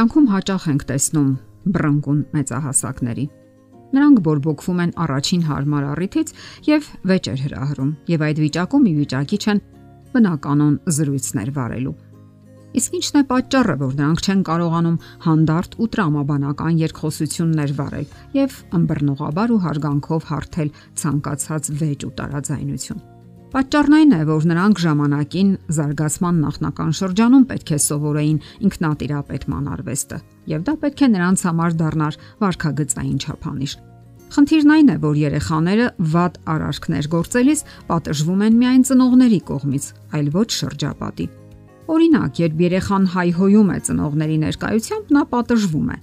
Կյանքում հաճախ ենք տեսնում բռնկուն մեծահասակների։ Նրանք բորբոքվում են առաջին հարմար առիթից եւ վեճ էր հրահրում եւ այդ վիճակում ի վիճակի չեն բնականon զրույցներ վարելու։ Իսկ ի՞նչն է պատճառը, որ նրանք չեն կարողանում հանդարտ ու տրամաբանական երկխոսություններ վարել եւ ըմբռնողաբար ու հարգանքով հարթել ցանկացած վեճ ու տարաձայնություն։ Պատճառն այն է, որ նրանք ժամանակին զարգացման նախնական շրջանում պետք է սովորեին ինքնատիրապետման արվեստը, եւ դա պետք է նրանց համար դառնար վարքագծային չափանիշ։ Խնդիրն այն է, որ երեխաները վատ արարքներ գործելիս պատժվում են միայն ծնողների կողմից, այլ ոչ շրջապատի։ Օրինակ, երբ երեխան հայհոյում է ծնողների ներկայությամբ, նա պատժվում է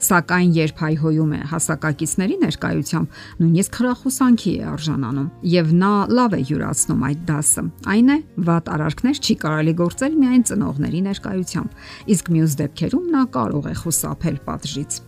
Սակայն երբ հայհոյում է հասակակիցների ներկայությամբ, նույնիսկ խրախուսանքի է արժանանում, եւ նա լավ է յուրացնում այդ դասը։ Այն է, վատ արարքներ չի կարելի գործել միայն ծնողների ներկայությամբ, իսկ մյուս դեպքերում նա կարող է խուսափել պատժից։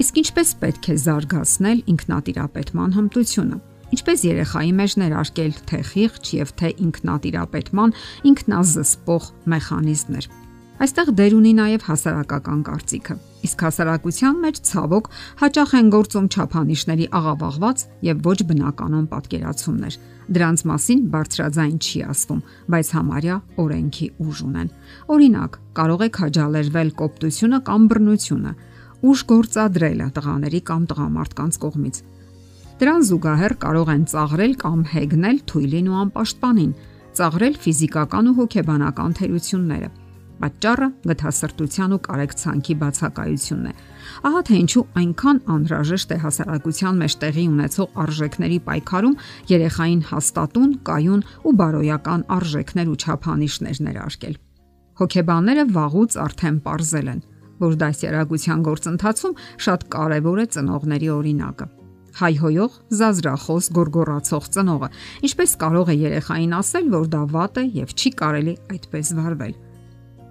Իսկ ինչպես պետք է զարգացնել ինքնատիրապետման հմտությունը։ Ինչպես երեխայի մեջ ներարկել թե խիղճ եւ թե ինքնատիրապետման ինքնազսպող մեխանիզմներ Այստեղ դեր ունի նաև հասարակական կարծիքը։ Իսկ հասարակության մեջ ցավոք հաճախ են գործում չափանիշների աղավաղված եւ ոչ բնականon պատկերացումներ։ Դրանց մասին բարձրաձայն չի ասվում, բայց համարյա օրենքի ուժ ունեն։ Օրինակ, կարող է քաջալերվել կոպտությունը կամ բռնությունը, ուժ գործադրելը տղաների կամ տղամարդկանց կողմից։ Դրան զուգահեռ կարող են ծաղրել կամ հեգնել թույլին ու անպաշտպանին, ծաղրել ֆիզիկական ու հոգեբանական թերությունները Պատճառը գտհասրտության ու կարեկցանքի բացակայությունն է։ Ահա թե ինչու այնքան անհրաժեշտ է հասարակության մեջ տեղի ունեցող արժեքների պայքարում երեխային հաստատուն, կայուն ու բարոյական արժեքներ ու չափանիշներ ներարկել։ Հոգեբանները վաղուց արդեն ողրզել են, որ դասյարակության գործընթացում շատ կարևոր է ծնողների օրինակը հայհոյող, զազրախոս, գորգորացող ծնողը, ինչպես կարող է երեխային ասել, որ դա վատ է եւ չի կարելի այդպես վարվել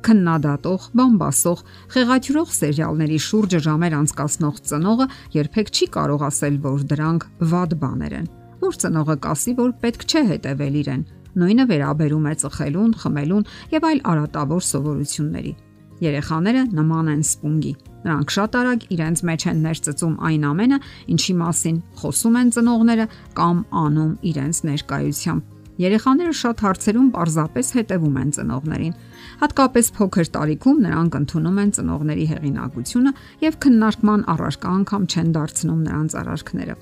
քննադատող, բամբասող, խեղաթյուրող սերիալների շուրջը ժամեր անցկացնող ծնողը երբեք չի կարող ասել, որ դրանք վատ բաներ են։ Որ ծնողը կասի, որ պետք չէ հետևել իրեն։ Նույնը վերաբերում է ծխելուն, խմելուն եւ այլ արատավոր սովորությունների։ Երեխաները նման են սպունգի։ Նրանք շատ արագ իրենց մեջ են ներծծում այն ամենը, ինչի մասին խոսում են ծնողները կամ անում իրենց ներկայությամբ Երեխաները շատ հարցերում պարզապես հետևում են ծնողներին։ Հատկապես փոքր տարիքում նրանք ընդունում են ծնողների հեղինակությունը եւ քննարկման առարկա անգամ չեն դարձնում նրանց արարքները։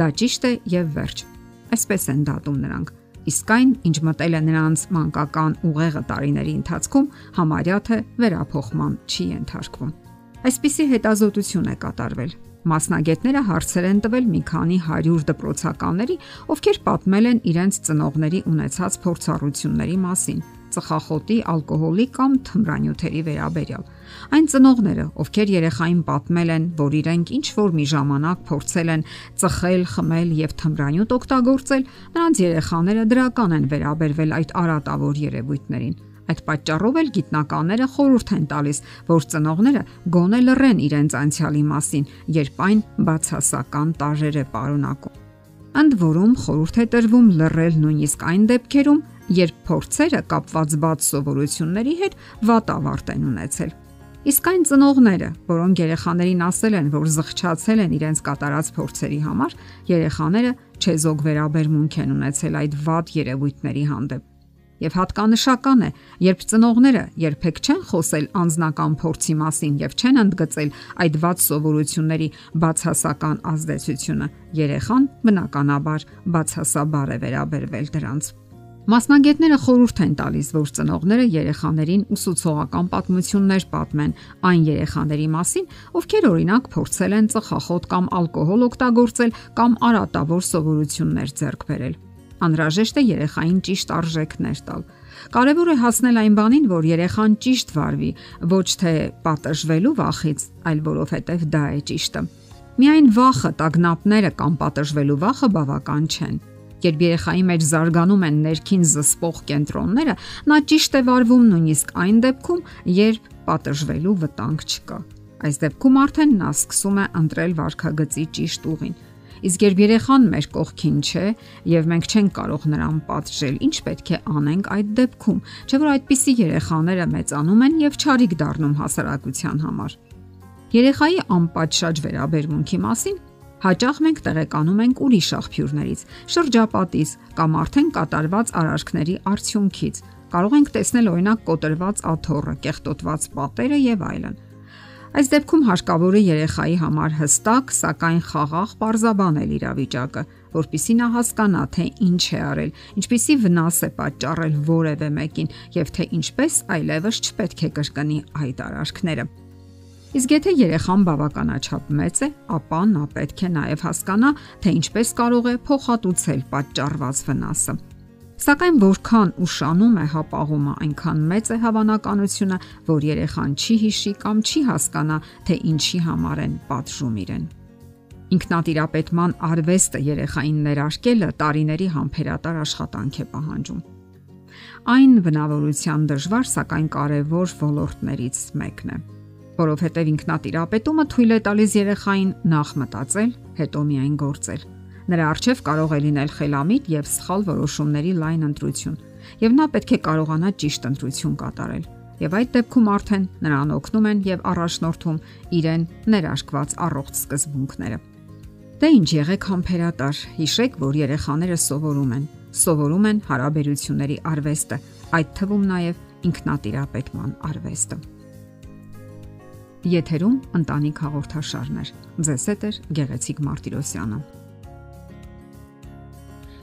Դա ճիշտ է եւ վերջ։ Այսպես են դատում նրանք։ Իսկ այն, ինչ մտել է նրանց մանկական ուղեղը տարիների ընթացքում, համարյա թե վերափոխման չի ենթարկվում։ Այսպիսի հետազոտություն է կատարվել Մասնագետները հարցեր են տվել մի քանի 100 դպրոցականների, ովքեր պատմել են իրենց ծնողների ունեցած փորձառությունների մասին ծխախոտի, ալկոհոլի կամ թմրանյութերի վերաբերյալ։ Այն ծնողները, ովքեր երեխային պատմել են, որ իրենք ինչ որ մի ժամանակ փորձել են ծխել, խմել եւ թմրանյութ օգտագործել, նրանց երեխաները դրական են վերաբերվել այդ արատավոր երևույթներին։ Այդ պատճառով էլ գիտնականները խորհուրդ են տալիս, որ ծնողները գոնե լռեն իրենց անցյալի մասին, երբ այն բացասական տարեր է պարունակում։ Ընդ որում խորհուրդ է տրվում լռել նույնիսկ այն դեպքերում, երբ փորձերը կապված բաց սովորությունների հետ վատ ավարտ են ունեցել։ Իսկ այն ծնողները, որոնք երեխաներին ասել են, որ զղջացել են իրենց կատարած փորձերի համար, երեխաները չեզոք վերաբերմունք են ունեցել այդ վատ երևույթների հանդեպ եւ հատկանշական է, երբ ծնողները երբեք չեն խոսել անznական փորձի մասին եւ չեն ընդգծել այդ ված սովորությունների բացասական ազդեցությունը, երեխան բնականաբար բացասաբար է վերաբերվել դրանց։ Մասնագետները խորհուրդ են տալիս, որ ծնողները երեխաներին ուսուցողական պատմություններ պատմեն այն երեխաների մասին, ովքեր օրինակ փորձել են ծխախոտ կամ ալկոհոլ օգտագործել կամ արատավոր սովորություններ ձեռք բերել Անհրաժեշտ է երեխային ճիշտ արժեքներ տալ։ Կարևոր է հասնել այն բանին, որ երեխան ճիշտ վարվի, ոչ թե պատժվելու վախից, այլ որովհետև դա է ճիշտը։ Միայն վախը, տագնապները կամ պատժվելու վախը բավական չեն։ Երբ երեխայի մեջ զարգանում են ներքին զսպող կենտրոնները, նա ճիշտ է վարվում նույնիսկ այն դեպքում, երբ պատժվելու վտանգ չկա։ Այս դեպքում արդեն նա սկսում է ընտրել վարքագծի ճիշտ ուղին Իսկ երբ երեխան մեր կողքին չէ եւ մենք չենք կարող նրան պատժել, ինչ պետք է անենք այդ դեպքում, չէ՞ որ այդպիսի երեխաները մեծանում են եւ չարիք դառնում հասարակության համար։ Երեխայի անպատշաճ վերաբերմունքի մասին հաճախ մենք տեղեկանում ենք ուրիշ աղբյուրներից, շրջապատից կամ արդեն կատարված արարքների արդյունքից։ Կարող ենք տեսնել օրինակ կոտրված աթոռը, կեղտոտված պատերը եւ այլն։ Այս դեպքում հարկավոր է երեխայի համար հստակ, սակայն խաղաղ parzabanել իրավիճակը, որpիսի նա հասկանա, թե ինչ է արել, ինչպիսի վնաս է պատճառել որևէ մեկին եւ թե ինչպես այլևս չպետք է կրկնի այդ արարքները։ Իսկ եթե երեխան բավականաչափ մեծ է, ապա նա պետք է նաև հասկանա, թե ինչպես կարող է փոխհատուցել պատճառված վնասը։ Սակայն որքան ուշանում է հապաղումը, այնքան մեծ է հավանականությունը, որ երեխան չի հիշի կամ չի հասկանա, թե ինչի համար են պատժում իրեն։ Ինքնատիրապետման արվեստը երեխային ներարկելը տարիների համբերատար աշխատանք է պահանջում։ Այն բնավորության դժվար, սակայն կարևոր ոլորտներից մեկն է որովհետև ինքնատիրապետումը թույլ է տալիս երեխային նախ մտածել, հետո միայն գործել Նրա արժև կարող է լինել խելամիտ եւ սխալ որոշումների լայն ընտրություն, եւ նա պետք է կարողանա ճիշտ ընտրություն կատարել։ Եվ այդ դեպքում արդեն նրան օգնում են եւ առաջնորդում իրեն ներարկված առողջ սկզբունքները։ Դե ինչ եղեք համբերատար, հիշեք, որ երեխաները սովորում են, սովորում են հարաբերությունների արվեստը, այդ թվում նաև ինքնատիրապետման արվեստը։ Եթերում ընտանիք հաղորդաշարներ։ Ձեզ հետ է Գեղեցիկ Մարտիրոսյանը։